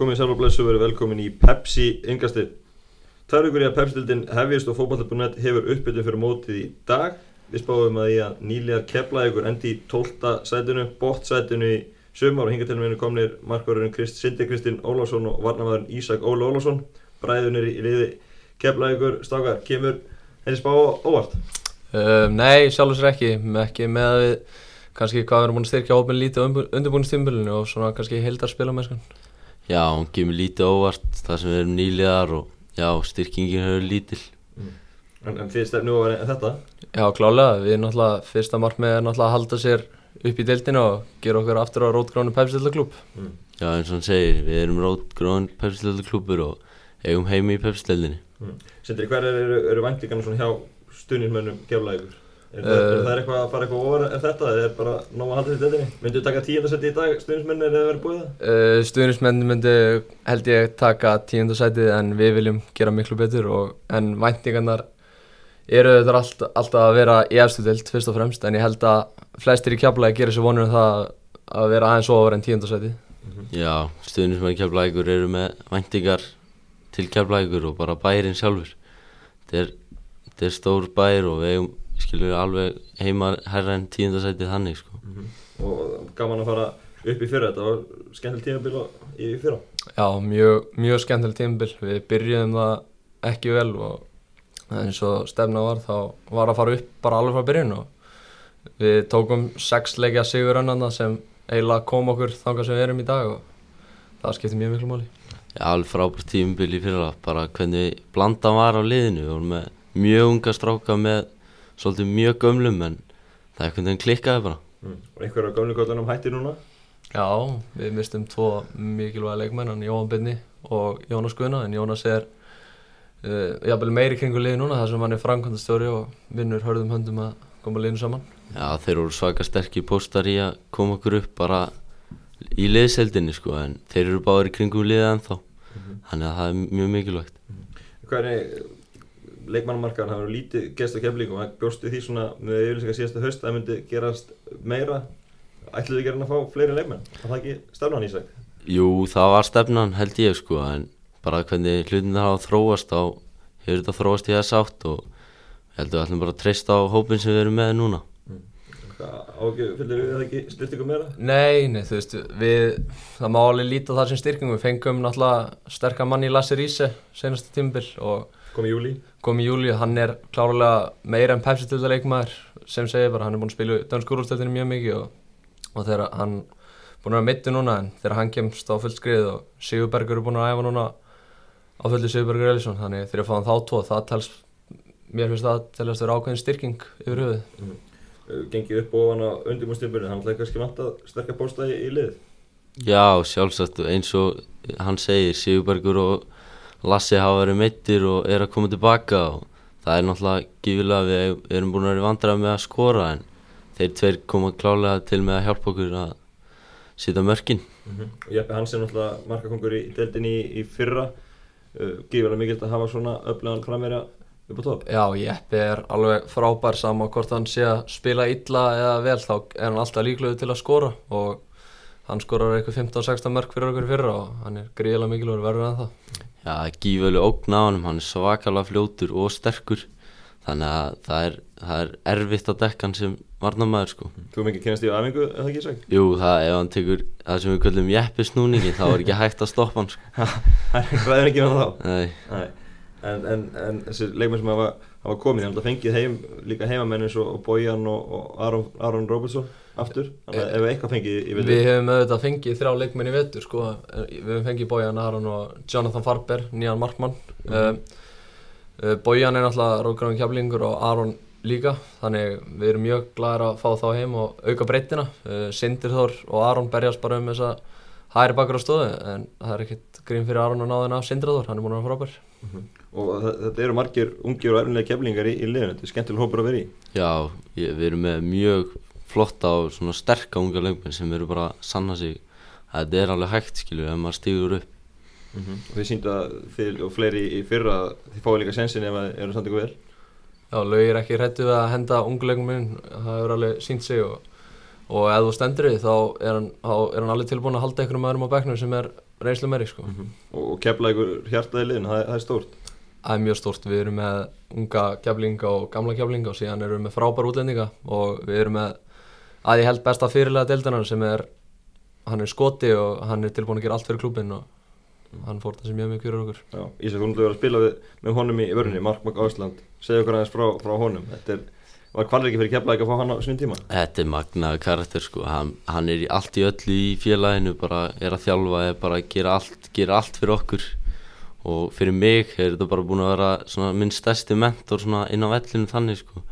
komið sæl og blessu verið velkomin í Pepsi yngasti. Tvær vikur í að Pepsi-dildin hefjist og fókbaltabunnet hefur uppbytun fyrir mótið í dag. Við spáum að í að nýliðar kepla ykkur endi í 12. sætinu, bótt sætinu í sumar og hingatilminu komnir markvarurinn Krist, Sindi Kristinn Ólásson og varnamæðurinn Ísak Óla Ólásson. Bræðunir í liði kepla ykkur, stákar, kemur henni spá óvart? Um, nei, sjálfur sér ekki, ekki með að við kannski hvað við erum búin að styrkja hópin lítið á undirbúinistímbilinu og svona kannski heildar spilamennskan. Já, hún kemur lítið óvart þar sem við erum nýliðar og já, styrkingin hefur lítill. En, en fyrir stefnu og er þetta? Já, klálega, við erum náttúrulega, fyrsta markmið er náttúrulega að halda sér upp í deildinu og gera okkur aftur á rótgránu pepsildarklub. Mm. Já, eins og hann segir, við erum rótgróðan pepsildalklubur og eigum heimi í pepsildinni. Mm. Sindri, hver eru, eru væntingarna svona hjá stuðnismönnum kefla ykkur? Er, uh, er það eitthvað að fara eitthvað ofar en þetta eða er bara nóg að halda þetta þetta? Myndu þú taka tíundarsæti í dag stuðnismenn eða verið búið það? Uh, Stuðnismenn myndi held ég taka tíundarsætið en við viljum gera miklu betur og, en væntingarnar eru þetta allt, alltaf að vera í efstu deild fyrst og fremst en ég held að flestir í kjaplega gerir sér vonur um það að vera aðeins ofar en tíundarsætið. Já, stuðnismenn keflækur eru með væntingar til keflækur og bara bærin sjálfur. Þetta er, þetta er stór bær og við eigum, skilur alveg heima herra en tíundasætið þannig, sko. Og gaman að fara upp í fyrra, þetta var skemmtileg tímabil í fyrra. Já, mjög, mjög skemmtileg tímabil. Við byrjuðum það ekki vel og eins og stefna var þá var að fara upp bara alveg frá byrjun og við tókum sex leikja sigur annarna sem eiginlega kom okkur þangað sem við erum í dag og það skiptir mjög miklu máli. Já, alveg frábært tímubil í fyrra, bara hvernig blandan var á liðinu. Við vorum með mjög unga stráka með svolítið mjög gömlum en það er einhvern veginn klikkaði bara. Mm. Og einhverja gamlu kóllanum hætti núna? Já, við mistum tvo mikilvæga leikmenn, hann Jóhann Byrni og Jónas Guðna, en Jónas er uh, jafnvel meiri kringu liði núna þar sem hann er framkvæmdastjóri og vinnur hörðum höndum að koma liðinu saman. Já, þeir voru svaka sterkir póstar í að koma okkur upp bara í liðseldinni sko en þeir eru báður í kringum liðið ennþá þannig að það er mjög mikilvægt Hvernig leikmannamarkaðan hafa verið lítið gest á keflík og bjóstu því svona með yfirlýsingar síðasta höst að það myndi gerast meira. Ætluðu þið gerðin að fá fleiri leikmenn? Var það ekki stefnan í seg? Jú, það var stefnan held ég sko en bara hvernig hlutin það hafa þróast á hefur þetta þróast í þess átt og ég held að við ætlum bara að treysta á hópin sem við erum með núna. Ágjöf, fylgir við það ekki styrt ykkur meira? Nei, nei, þú veist, við, það má alveg líta það sem styrking, við fengum náttúrulega sterkar mann í Lasse Riese senasta tímbil og Kom í júli kom í júli, hann er klárlega meira en pepsi-tildaleikmaður sem segir bara, hann er búinn að spila danskurúrstöldinu mjög mikið og, og þegar hann búinn að vera mittu núna en þegar hann kemst á fullt skrið og Sigurbergur er búinn að æfa núna á fulli Sigurbergur Elísson, þannig þegar ég fá hann þá tvo, það tels, mér finnst það telast vera ákveðin styrking yfir höfuð. Gengið upp ofan á undirbúinstjömbunni hann ætlaði kannski vant að sterkja bósta í, í lið? Já, sjálfsagt eins og hann segir Sigurbergur og Lassi hafa verið meittir og er að koma tilbaka og það er náttúrulega gífilega við erum búin að vera vandrað með að skora en þeir tveir koma klálega til með að hjálpa okkur að sýta mörkin. Mm -hmm. Jeppe Hansen náttúrulega markakongur í deildinni í, í fyrra. Uh, gífilega mikilvægt að hafa svona öflegan framverja upp á topp. Já, Jeppe er alveg frábær saman hvort hann sé að spila illa eða vel þá er hann alltaf líklegur til að skora. Og hann skorar eitthvað 15-16 mörg fyrir okkur í fyrra og hann er gríðilega mikilvægur verður en það Já, það er gífilega ógn á hann, hann er svakalega fljótur og sterkur. Þannig að það er, það er erfitt að dekka hann sem varnamæður sko. Þú fengið kynast í aðmingu, eða ekki seg? Jú, það, ef hann tekur það sem við kallum Jeppe snúningi þá er ekki hægt að stoppa hann sko. Það er ekki með þá? Nei, Nei. En, en, en þessi leikmenn sem hafa, hafa komið, þannig að fengið heim, líka heimamenn eins og, Bojan og, og Aron, Aron Robertson aftur, þannig að ef eitthvað fengið í vilja Við hefum auðvitað fengið þrjá leikmenn í vetur sko, við hefum fengið Bojan, Aron og Jonathan Farber, nýjan markmann. Mm -hmm. uh, Bojan er náttúrulega Róðgráðin Kjaflingur og Aron líka. Þannig við erum mjög glæðir að fá þá heim og auka breyttina. Uh, Sindir Þór og Aron berjast bara um þess að hæri bakar á stöðu en það er ekkert grín fyrir Aron að ná þenn af Sindir Þór, hann er búin að vera frábær. Mm -hmm. Og þetta eru margir ungir og erfinlega keflingar í, í liðinu, þetta er skemmtileg hópur að vera í. Já, ég, við erum með mjög flotta og svona sterka unga leikmenn sem eru bara að sanna sig. Að þetta er alveg hægt skilju ef maður stígur upp. Mm -hmm. Og þið síndu að þið og fleiri í fyrra þið fáið líka sensin ef það eru samt ykkur vel. Já, lög er ekki hrættu við að henda unguleikum minn, það hefur alveg sínt sig og, og ef þú stendur þig þá er hann, er hann alveg tilbúin að halda einhvern öðrum á bekknum sem er reynslu meiri sko. og, og kepla ykkur hjartaði liðin, það, það er stórt. Það er mjög stórt, við erum með unga keflinga og gamla keflinga og síðan erum við með frábær útlendinga og við erum með að ég held besta fyrirlega deildanar sem er, hann er skoti og hann er tilbúin að gera allt fyrir klubin og hann fór það sem mjög mjög fyrir okkur. Ísak, þú að vera að spila við, með honum í vörunni, Mark Ásland segja okkur aðeins frá, frá honum. Þetta er, var kvalur ekki fyrir kepla ekki að fá hann á sinni tíma? Þetta er magnaður karakter sko, hann, hann er í allt í öllu í félaginu, bara er að þjálfa, er bara að gera allt, gera allt fyrir okkur. Og fyrir mig er þetta bara búin að vera minn stærsti mentor inn á vellinu þannig sko.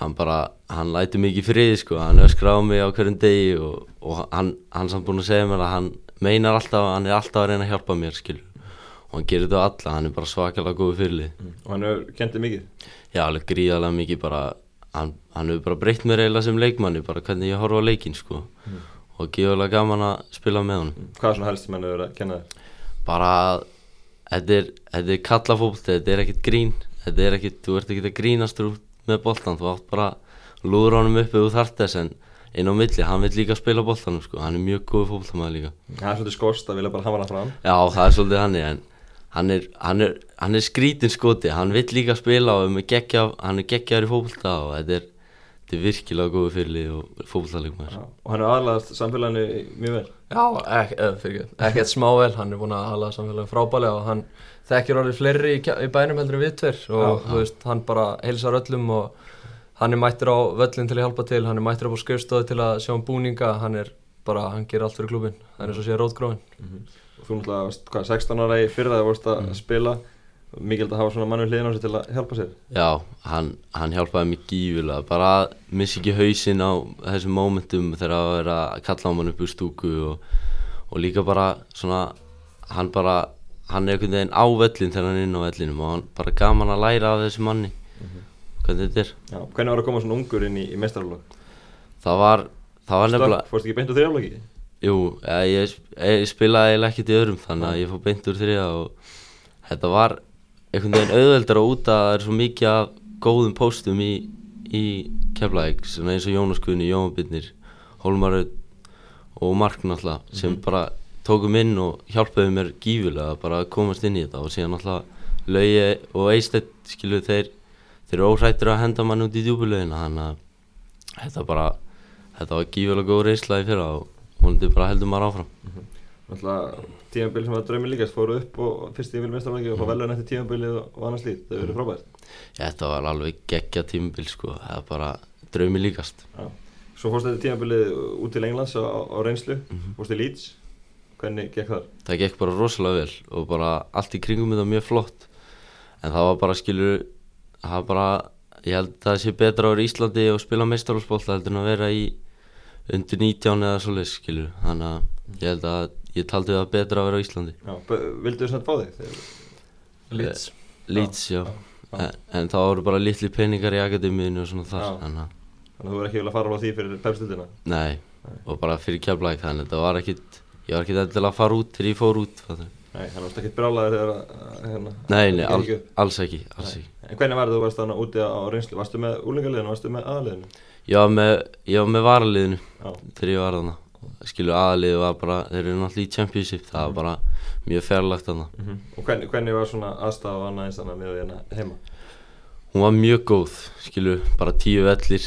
Hann bara, hann læti mikið friði sko, hann öskra á mig á hverjum degi og, og hann, hann samt búin að segja mér að hann meinar alltaf, hann er alltaf að reyna að hjálpa mér skilur og hann gerir þetta á alla, hann er bara svakalega góð fyrirlið. og hann hefur kentið mikið? Já, alveg gríðarlega mikið bara hann, hann hefur bara breytt mér eiginlega sem leikmanni bara hvernig ég horfa á leikinn sko. Og gíðarlega gaman að spila með honum. Hvað er svona helst sem hann hefur verið að kenna þér? Bara þetta er, þetta er kallafóbult, þetta er ekkert grín. Þetta er ekkert, þú ert ekkert að grínast út með boltan, þú átt bara lúður honum upp ef þú þarft þess en inn á milli, hann vil líka spila boltanum sko, hann er mjög góð fóbultamæður líka. Það er svolítið skorst að vilja bara hafa hann fram. Já, það er svolítið hann en hann er, hann er, hann er skrítin skoti. Hann vill líka spila og er geggja, hann er geggjaður í fókbalta og þetta er, þetta er virkilega góðu fyrirlið og fókbaltalegum Já, og hann hefur aðlagast samfélaginu mjög vel. Já, ek, ekki, ekkert smá vel, hann er búin að hala samfélagin frábælega og hann þekkir orðið fleiri í, í bænum heldur en við tver og Já, veist, hann bara heilsar öllum og hann er mættur á völlin til að hjálpa til, hann er mættur upp á skrifstofu til að sjá um búninga, hann er bara, hann gerir allt fyrir klubin, hann er svo sé rótgróin. og þú náttúrulega varst hvað, 16 ára í fyrra þegar vorst að spila. Mikilvægt að hafa svona mann við hliðin á sig til að hjálpa sér. Já, hann, hann hjálpaði mig gífulega bara að missa ekki hausinn á þessum mómentum þegar að vera að kalla á mann upp úr stúku og, og líka bara svona hann bara, hann er einhvern veginn á völlin þegar hann er inn á vellinum og hann bara gaman að læra af þessu manni. Hvernig þetta er. Já, hvernig var að koma svona ungur inn í, í meistaralók? það var, það var nefnilega Fórst ekki beint á þrjáflóki? Jú, ég, ég, spilaði eiginlega ekkert í öðrum þannig að ég fór beint úr þriða og þetta var einhvern veginn auðveldar og út að það er svo mikið af góðum póstum í, í Keflæk svona eins og Jónas Guðni, Jóhann Byrnir, Hólmaröð og Mark náttúrulega sem bara tókum inn og hjálpaði mér gífulega bara að komast inn í þetta og síðan náttúrulega Laugi og Eistedd skilu þeir þeir eru óhrættir að henda mann út í djúbulegina þannig að þetta bara þetta var gífulega góð reynsla í fyrra og vonandi bara heldur maður áfram. Náttúrulega tímabili sem var draumi líkast fóru upp og fyrst vil meistaralóki og fá velun eftir tímabilið og, og annars lít, það verið frábært. Þetta var alveg geggja tímabil sko, það er bara draumi líkast. Já. Svo fórst þetta tímabilið út til Englands á, á reynslu, fórst í Leeds. Hvernig gekk þar? Það gekk bara rosalega vel og bara allt í kringum þetta mjög flott. En það var bara skilur, það var bara, ég held að það sé betra á Íslandi og spila meistarhúsbólta heldur en að vera í undir 19 eða svoleiðis skilur. Þannig að ég held að ég taldi það betra að vera á Íslandi. Vildu þú svona fá þig? Leeds. Leeds, já. já. En, en það voru bara litli peningar í akademiðinu og svona þar. Þannig að, Þannig að þú verður ekki viljað fara á því fyrir pepstildina nei, og bara fyrir keflæk þannig að þetta var ekkit, ég var ekkit endilega að fara út þegar ég fór út. fattar. Nei, þannig að þú varst ekkert brálaður þegar að hérna, Nei, nei, al, alls ekki, alls ekki. En hvernig var það þú varst þannig úti á reynslu? Varstu með úlingaliðinu, varstu með aðaliðinu? Ég var með, með varaliðinu þegar ég var þarna. Skilu aðaliðu var bara, þeir eru náttúrulega í Championship, það var bara mjög fjarlagt þarna. og hvernig, hvernig var svona aðstæða og annað eins þannig með hérna heima? Hún var mjög góð, skilu, bara tíu vellir,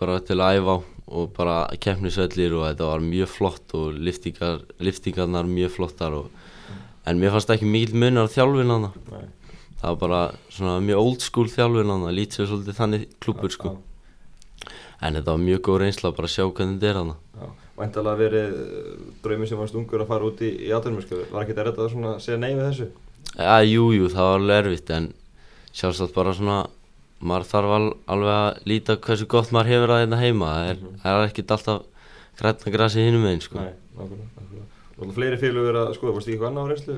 bara til að æfa á og bara keppnisvellir og þetta var mjög flott og liftingar, liftingarnar mjög flottar og en mér fannst ekki mikil munar þjálfin. Nei. Það var bara svona mjög old school þjálfin hana, lítið svolítið þannig klúpur sko. En þetta var mjög góð reynsla bara að sjá hvernig þetta er hana. Væntalega verið uh, draumi sem varst ungur að fara út í, í atvinnumösku Var ekki erfitt að svona segja nei við þessu? Já, jú, jú, það var alveg erfitt en sjálfsagt bara svona maður þarf al, alveg að líta hversu gott maður hefur það hérna heima það er, það er ekkert alltaf grætna grasi hinum einn sko. Nei, nákvæmlega, nákvæmlega Og fleiri félug verið að skoða, varstu ekki eitthvað annað á reynslu?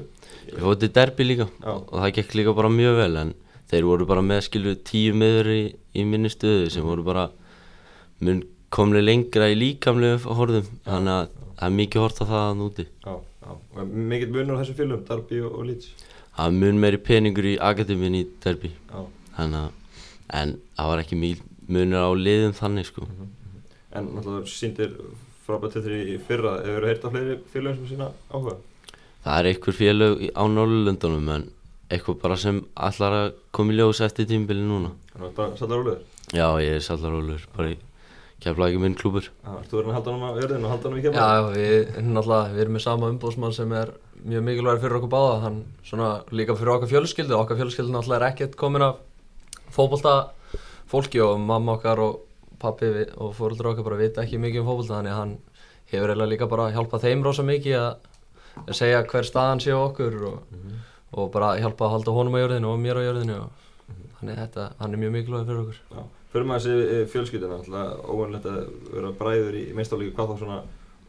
Ég fótti derbi líka Já. og það gekk líka bara mjög vel en þeir voru bara með skilu tíu miður í, í minni stöðu sem voru bara mun komli lengra í líkamlegu horfðum þannig að það er mikið hort að það að núti Já, já. Og er mikill munur á þessum félugum, Darby og, og Leeds? Það er mun meiri peningur í akademíun í derbi Já. Þannig að en það var ekki mjög munur á liðum þannig sko. En náttúrulega síndir frábært til því í fyrra. Hefur þú heyrt af fleiri félugum sem sína áhuga? það er einhver félög á Norrlundunum en eitthvað bara sem allar að koma í ljós eftir tímbili núna. Þannig að bara sallar rólegur. Já, ég er sallarólur, bara í kefla ekki minn Já, Ertu verið að halda hann á jörðinu og halda hann í Já, kemla? við, náttúrulega, við erum með sama umbóðsmann sem er mjög mikilvægur fyrir okkur báða. Hann svona líka fyrir okkar fjölskyldu. Okkar fjölskyldu náttúrulega er ekkert komin af fótbolta fólki og mamma okkar og pappi og fóröldur okkar bara vita ekki mikið um fótbolta þannig að hann hefur eiginlega líka bara hjálpað þeim rosa mikið að segja hver staðan sé á okkur og, og bara hjálpa að halda honum á jörðinu og mér á jörðinu og þannig að þetta, hann er mjög mikilvægur fyrir okkur. Já. Fyrir maður þessi fjölskyldina, alltaf óvanlegt að vera bræður í meistáleiku, hvað þá svona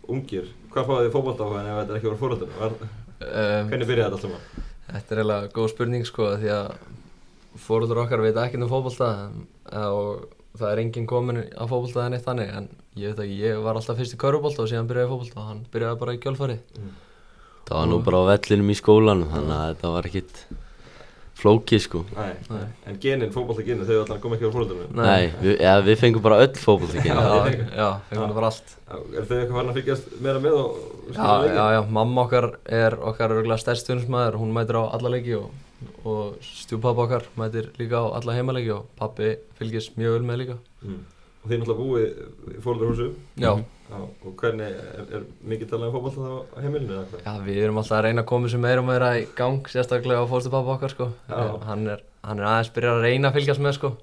ungir. Hvað fáið þið hann ef þetta ekki voru fóröldinu? um, Hvernig byrjaði þetta allt saman? Þetta er eiginlega góð spurning sko því að fóröldur okkar veit ekki um fótbolta og það er enginn komin á fótbolta en eitt þannig en ég veit ekki, ég var alltaf fyrst í körubólta og síðan byrjaði fótbolta og hann byrjaði bara í kjölfari Það var nú bara á vellinum í skólanum þannig að þetta var ekkit flókið sko. Nei. Nei. En genin, fótbolta genin, þau allar kom ekki á fóröldinu? Nei, við, ja, við fengum bara öll fótboltakinn Já, Já, fengum bara allt. Er þau eitthvað farin að fylgjast meira með og Já, já, já, mamma okkar er okkar örgulega stærst vinsmæður, hún mætir á alla leiki og, og stjúpappa okkar mætir líka á alla heimaleiki og pappi fylgist mjög vel með líka. Mm. Og þið náttúrulega búið í fóröldarhúsu? Já, Já, og hvernig, er, er mikið talað um fótbolta þá á heimilinu eða hvað? Já, við erum alltaf að reyna að koma sem meira og meira í gang, sérstaklega á fórstupappa okkar sko. Já. Hann er, hann er aðeins byrjað að reyna að fylgjast með sko.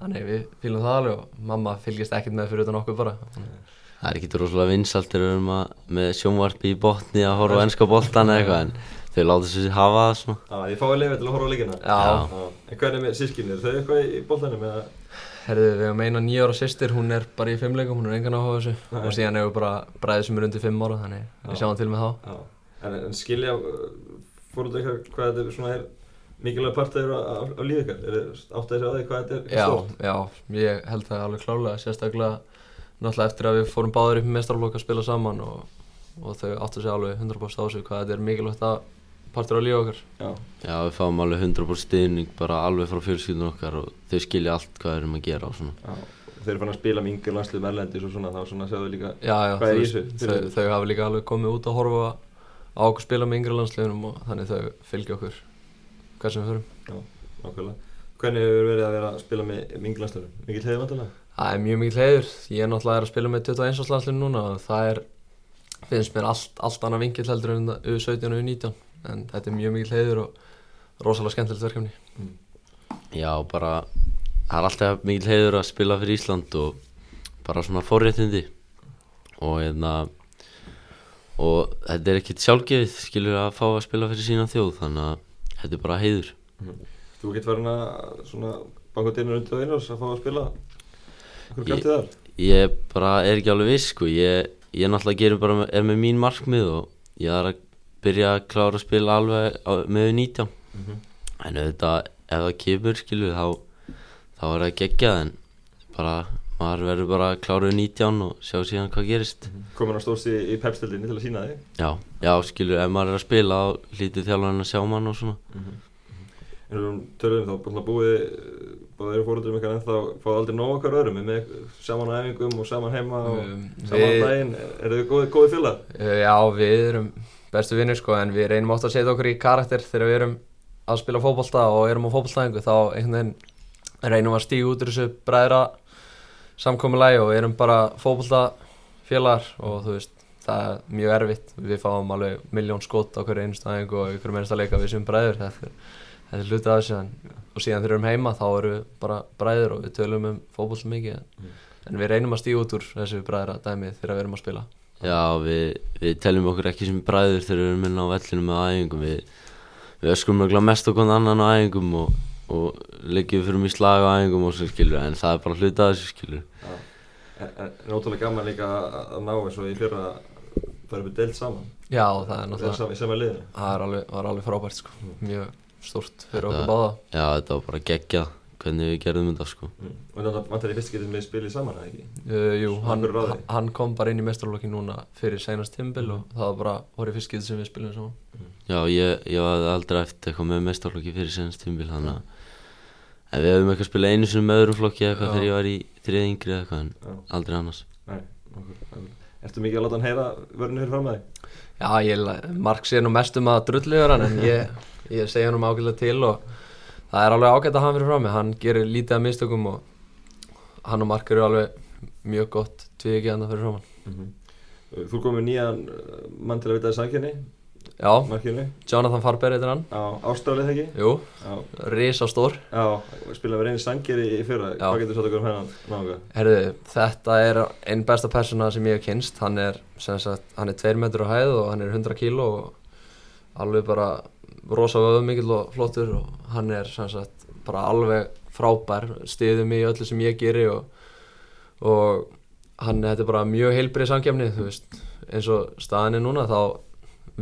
Þannig við fylgjum það alveg og mamma fylgjast ekkert með fyrir utan okkur bara. Það er ekkit rosalega vinsalt þegar við erum að, með sjónvarpi í botni að horfa ennska boltan eða eitthvað en þau láta sér hafa það svona Já, ég fáið leifið til að horfa á leikina. Já. En hvernig með sískinni, er þau eitthvað í boltanum eða? Herðu, við hefum eina nýjára sýstir, hún er bara í fimmleikum, hún er engan áhuga þessu. Nei. Og síðan hefur bara bræðið sem er undir fimm ára, þannig Já. við sjáum til með þá. Já. En, en skilja fóröldar eitthvað hvað þetta er svona er mikilvæg partur af, af, lífið ykkar? Er þið átt að á því hvað þetta er Já, stórt? já, ég held það alveg klálega, sérstaklega náttúrulega eftir að við fórum báður upp í mestrarflokk að spila saman og, og þau áttu sig alveg 100% á sig hvað þetta er mikilvægt að partur á lífi okkar. Já. Já, við fáum alveg 100% stuðning bara alveg frá fjölskyldun okkar og þau skilja allt hvað við erum að gera og svona Já. Þeir eru fann að spila með yngur landslið erlendis og svona, þá svona sjáðu líka Já, já, Hvað er í þessu? Þau, þau hafa líka alveg komið út að horfa á okkur spila með yngri landsliðunum og þannig þau fylgja okkur hvað sem við förum. nákvæmlega. Hvernig hefur verið að vera að spila með yngur landsliðum? Mikið heiði vantilega? Það er mjög mikið heiður. Ég er náttúrulega er að spila með 21 árs landsliðinu núna og það er, finnst mér allt, allt annað vingill heldur en U17 og U19 en þetta er mjög mikið heiður og rosalega skemmtilegt verkefni. Já, bara það er alltaf mikil heiður að spila fyrir Ísland og bara svona forréttindi. Og hérna og þetta er ekkert sjálfgefið skilur að fá að spila fyrir sína þjóð þannig að þetta er bara heiður. Þú getur verið að svona banka dyrnur undir og einars að fá að spila? Hvað Ég- gæti þar? Ég bara er ekki alveg viss sko. Ég, ég náttúrulega gerir bara er með mín markmið og ég er að byrja að klára að spila alveg á, með 19 Mhm. en auðvitað ef það kemur skilur þá þá er það geggjað en bara maður verður bara að klára við 19 og sjá síðan hvað gerist. Komin að stórst í, í pepstildinni til að sína þig? Já, já skilur ef maður er að spila þá hlítið þjálfarinn að sjá mann og svona. En við töluðum þá búin að búið Báðir eru fóröldur um eitthvað en þá fáðu aldrei nóg okkar öðrum með saman á æfingum og saman heima og Um, saman við- daginn. Eru þið góði, góði félag? Uh, Já, við erum bestu vinnir sko en við reynum átt að setja okkur í karakter þegar við erum að spila fótbolta og erum á fótboltaðingu þá einhvern veginn reynum við að stíga út úr þessu bræðra samkomulagi og erum bara fótboltafélagar og þú veist það er mjög erfitt. Við fáum alveg miljón skot á hverju einustu æfingu og ykkur einasta leika við sem bræður. Þetta er, þetta er hluti af þessu og síðan þegar við erum heima þá erum við bara bræður og við tölum um fótbolta mikið en, en við reynum að stíga út úr þessu bræðra dæmi þegar við erum að spila já, við, við teljum okkur ekki sem bræður þegar við erum inn á vellinu með æfingum. Við, við öskum náttúrulega mest okkur annan á æfingum og, og leggjum fyrir mig slag á æfingum og svo skilur en það er bara hluti af þessu skilur Já. En, ótrúlega gaman líka að ná eins og í fyrra Það eru við deilt saman. Já, það er náttúrulega í Það er alveg, var alveg frábært sko. Mjög stórt fyrir Þetta- okkur báða. Já, þetta var bara geggjað hvernig við gerðum þetta sko. Mm. Og þetta vantar í fyrst getið með spilið saman, eða ekki? uh, Jú, hann, hann kom bara inn í mestralokki núna fyrir seinast tímbil og það var bara voru fyrst getið sem við spilum saman. Já, ég, ég hafði aldrei eftir eitthvað með mestarflokki fyrir senast tímbil þannig að en við hefum eitthvað spilað einu sinni með öðrum flokki eða eitthvað þegar ég var í þriði yngri eða eitthvað en aldrei annars. Nei, okkur. Ertu mikið að láta hann heyra vörinu fyrir fram að þig? Já, ég, Mark sé nú mest um að drulluður hann en ég, ég segja hann um ágæðlega til og það er alveg ágætt að hafa fyrir fram hann gerir lítið af mistökum og hann og Mark eru alveg mjög gott tvið ekki hann fyrir fram hann Þú komið nýjan uh, mann til að vita það sannkynni, Já, markinu, Jonathan Farber heitir hann. Ástralið ekki? Jú, Já, risastór. Já, spilaði við reynir sannkeri í fyrra, Já. hvað getur þú okkur um hennan náðunga? Herðu, þetta er einn besta persóna sem ég hef kynst hann er, sagt, hann er 2 metur á hæð og hann er 100 kíló og alveg bara rosa vöðumikill og flottur og hann er sem sagt bara alveg frábær stiðið mig í öllu sem ég geri og, og hann þetta er bara mjög heilbrið samkefni þú veist, eins og staðan er núna þá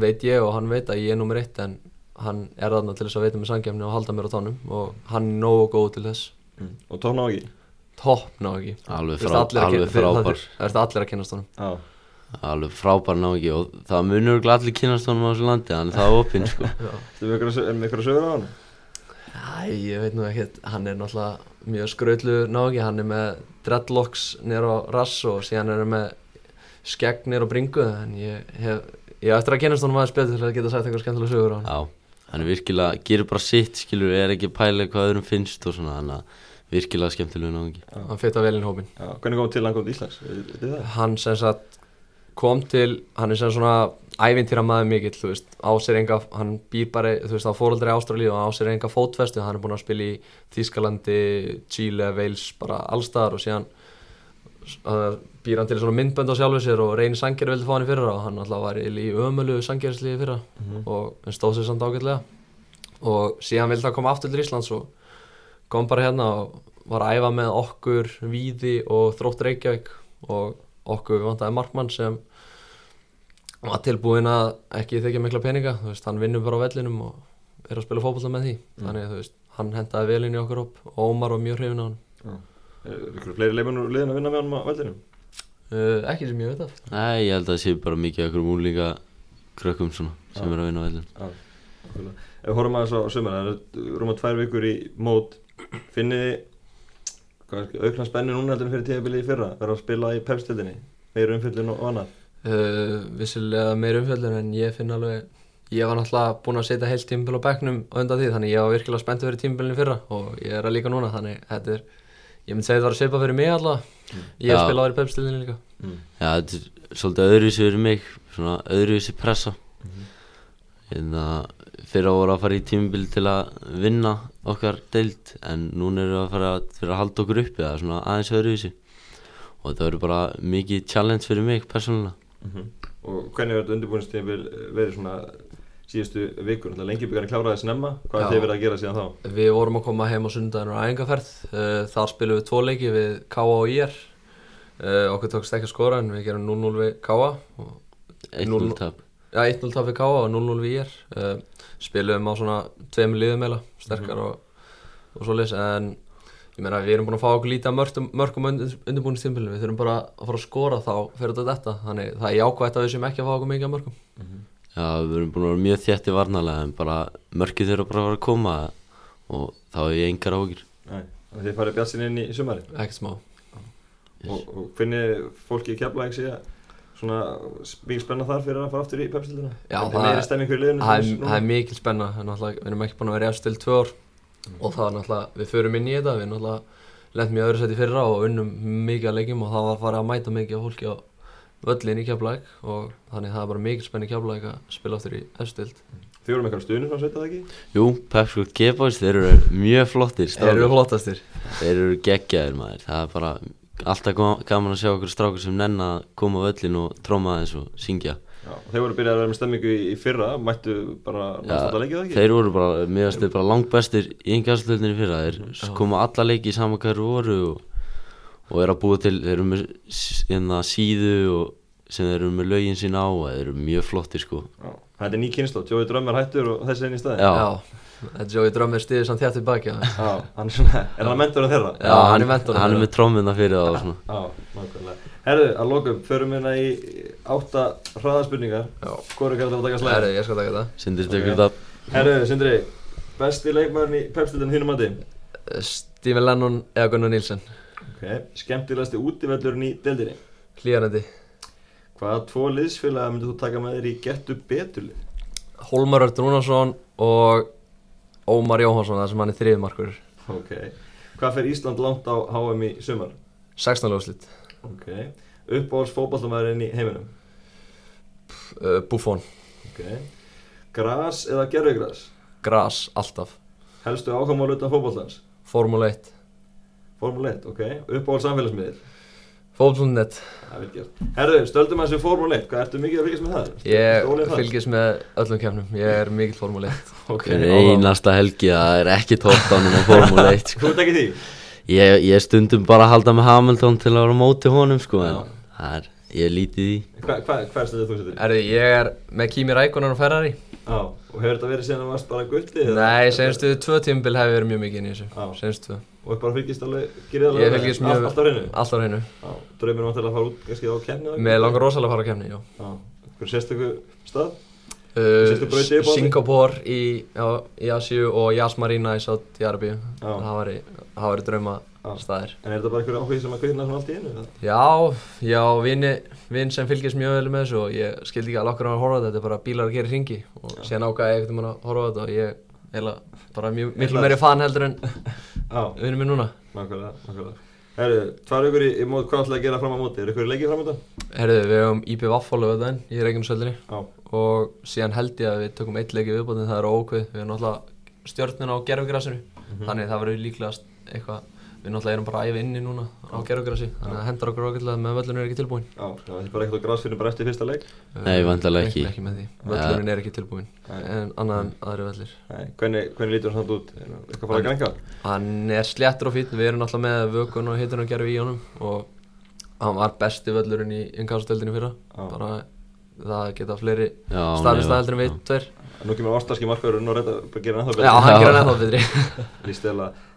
veit ég og hann veit að ég er nummer eitt en hann er þarna til þess að veita mig samkefni og halda mér á tónum og hann er nógu góð til þess. Mm. Og tóna á ekki? topp ná ekki Alveg, frá, alveg frábær. Það- ertu allir að kynast honum. Já, Alveg frábær ná ekki og það munur allir kynast honum á þessu landi Þannig það er opinn sko. Ertu með ykkur, er að sögur á hann? Æ, ég veit nú ekkert, hann er náttúrulega mjög skrautlu nági, hann er með dreadlocks nýr á rass og síðan er hann með skegg nýr á bringu en ég hef, ég eftir að kynast honum aðeins betur til að geta sagt eitthvað skemmtilega sögur á hann Já, hann er virkilega, gerir bara sitt skilur, er ekki að pæla hvað öðrum finnst og svona Þannig að virkilega skemmtilega náungi. Hann fitta vel inn í hópin Já, hvernig kom til að hann kom til Íslands? Hann sem sagt kom til, hann er sem svona ævintýra maður mikill, þú veist, á sér enga hann býr bara, þú veist, á fóröldri Ástralíu og á sér enga fótfestu, hann er búinn að spila í Þískalandi, Chile, Wales bara allstaðar og síðan uh, býr hann til svona myndbönd á sjálfu sér og reynir sangeri vildi fá hann í fyrra og hann alltaf var í ömölu sangerisliði fyrra Mhm. og hann stóð sér samt ágætlega og síðan vildi hann koma aftur til Íslands og kom bara hérna og var að æfa með okkur, Víði og Þrótt Reykjavík og okkur vantaði markmann sem var tilbúinn að ekki þykja mikla peninga, þú veist, hann vinnur bara á vellinum og er að spila fótbolta með því. Þannig að þú veist, hann hendaði vel inn í okkur hóp og Ómar var mjög hrifin á hann Er ykkur fleiri liðin að vinna með hann á veldinum? uh, ekki sem ég veit af. Nei, ég held að það sé bara mikið af einhverjum úlinga krökkum svona sem Já. er að vinna á vellin Já, okkurlega. Ef við horfum aðeins á sumar, það er rúma tvær vikur í mót, finnið aukna spennu núna heldur en fyrir tíðabilið í fyrra, verða að spila í pepstildinni, meira umfyllun og annað? uh, vissilega meir umfjöldun en ég finn alveg ég var náttúrulega búinn að setja heilt tímbil á bekknum á undan því, þannig ég var virkilega spenntið fyrir tímbilinu fyrra og ég er að líka núna, þannig þetta er ég myndi segja þetta var að svipa fyrir mig allavega ég Já. hef spilað á þér í pepstildinu líka Mm. Já, þetta er svolítið öðruvísi fyrir mig, svona öðruvísi pressa Hérna, fyrir að voru að fara í tímabil til að vinna okkar deild En núna erum við að fara að, fyrir að halda okkur það er svona aðeins öðruvísi Og þetta verður bara mikið challenge fyrir mig persónulega Mhm. Og hvernig verður undirbúinistíðabil verið svona síðustu vikur? Lengi byggjarni kláraði snemma, hvað er þið verið að gera síðan þá? Við vorum að koma heim á sundaginn og æfingarferð uh, þar spilum við tvo leiki við K.A. og IR uh, okkur tókst ekki að skora en við gerum 0-0 við K.A. og 1-0 Núll- tap Já, 1-0 tap við K.A. og 0-0 við IR uh, Spilum á svona tveimur liðum eila sterkar og, og svoleiðis en ég meina við erum búin að fá okkur lítið að mörgum, mörgum undir, undirbúinstimpilinu við þurfum bara að fara að skora þá fyrir þetta þetta þannig það er jákvægt að við séum ekki að fá okkur mikið að mörgum Já, við erum búin að vera mjög þétti varnalega en bara mörkið þurfa bara að vera að koma og þá hef ég engar ágjur Nei, að þið farið bjassin inn í sumari ekkert smá. Og, og í keflæk svona mikið spenna þar fyrir að fara aftur í pepstildina? Já, Er það- er, er mikil spenna. Við erum ekki búin að vera efst til tvö ár. Og það er náttúrulega, við förum inn í þetta. Við náttúrulega lendum í öðru seti fyrra og unnum mikið að leikjum og það var farið að mæta mikið af fólki á völlin í Keflæk og þannig það er bara mikil spenni í Keflæk að spila aftur í efstild Þið voru með eitthvað stuðnum frá sveit það ekki? Jú, Pepsi G-Boys, þeir eru mjög flottir Þeir eru flottastir. Þeir eru geggjaðir maður, það er bara alltaf gama- gaman að sjá okkur strákur sem nenn að koma á völlin og tróma aðeins og syngja. Já, og þeir voru byrjað að vera með stemmingu í, í fyrra, mættu bara náttúrulega leikið það ekki? þeir voru bara, meðast þeir bara langt bestir í engastöldinni fyrra, þeir koma alla leiki í sama hverju voru og, og eru að búa til, þeir eru með hérna síðu og sem þeir eru með lögin sín á og þeir eru mjög flottir sko Já, þetta er ný kynslu, Jói Drömmar hættur og þessi einn í staði? Já. Þetta er Jói Drömmir stiðið samt þjáttu baki Já, Já, hann er svona, er hann mentor af þeirra? Já, hann er mentorinn hann er þeirra. með trómminna fyrir það og svona Já, nákvæmlega. Herðu, að lokum, förum hérna í átta hraðaspurningar. Já. Hvor er kannski að taka Herri, slæði? ég skal taka þetta Sindri tekur þetta Herðu, Sindri, besti leikmaðurinn í pepstildinu þínum mati? Eh, Stephen Lennon eða Gunnar Nílsen Ok, skemmtilegasti útivellurinn í deildinni? Hlýjarandi Hvaða tvo liðsfélaga myndir þú taka með þér í getu betulið? Hólmar Örd Rúnarsson og Ómar Jóhansson þar sem hann er þriðmarkur Ok. Hvað fer Ísland langt á HM í sumar? 16. lögslit Ok. Uppáhalds fótballtamæðurinn í heiminum? uh, Buffon, Ok. Gras eða gerfugras? Gras, alltaf Helstu ákvæmál utan fótballtans? Formule 1 Formule 1, ok. Uppáhalds samfélagsmiðil? Gert. Herðu, stöldum að þessu Formule 1, hvað ertu mikið að fylgjast með það? Ég fylgist með öllum kemnum Ég er mikill Formule 1 Ok, Hver áhugaverð. einasta helgi það er ekki tóttanum á Formule 1 sko. Þú ert ekki því? ég, ég stundum bara að halda með Hamilton til að vera móti honum sko, en það er, ég er lítið í Hva, hva, hvað er stöldið þú setur? Erði, ég er með Kimi Rækonar og Ferrari Já, og hefur þetta verið síðan að varst bara gulli? Nei, senstu tvö tímbil hef ég verið mjög mikið inn í þessu. Senstu tvö Og bara fylgist alveg, gerir það Ég fylgist mjög Alltaf reynu? Alltaf á hreinu Já, draumir um að fara út kannski á kemni Mér langar rosalega að fara að kemni, já Já, hver sérstöku stað? Uh? Singapore í, í Asíu og Yas Marina í Saudi Arabíu Já. Það það væri drauma Já. Staðir En er þetta bara einhver áhugi sem að kveikna svona allt í einu? Já, já, vini, vinn sem fylgist mjög vel með þessu og ég skildi ekki alveg okkur að horfa á þetta, þetta er bara bílar að gera í ringi og Já. síðan ákvæði ég ekkert um að horfa á þetta og ég eiginlega bara mjög, miklu meiri fan heldur en vinnum minn núna. nákvæmlega, nákvæmlega Herru, tvær ykkur í, í mót, hvað ætlaði að gera fram á móti? Er ykkur leikið fram á þetta? Herðu, við hefum IB Vaffálu auðvitaðin í Reykjanesöldinni Já, og síðan held ég að við tökum eitt leiki viðbótið, það er ókvið, við erum náttúrulega stjörnuna á gerfugrasinu, Mhm. þannig það verður líklegast eitthvað, við náttúrulega erum bara æfa inni núna á gerfugrasi, þannig að það hendar okkur okkur með völlurinn er ekki tilbúin. já, það er bara ekkert á grasfinu bara eftir fyrsta leik Nei, væntanlega ekki. Ekki með því, völlurinn er ekki tilbúin, en annað en aðri völlir. Nei, hvernig, hvernig lítur hann samt út? Er eitthvað að fara að ganga? Hann er sléttur og fínn, við erum náttúrulega með vökun og hitun og gerfi í honum og hann var besti völlurinn í innkastastöldinni fyrra, Já. bara það geta fleiri nei, heldur en við, já. tveir. Nú kemur ástarski markaðurinn og reynda að gera ennþá Já, hann hann ennþá betri.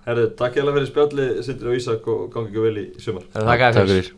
Herru, takk ég alveg fyrir spjalli Sindri og Ísak og gangi ekki vel í sumar. Takk fyrir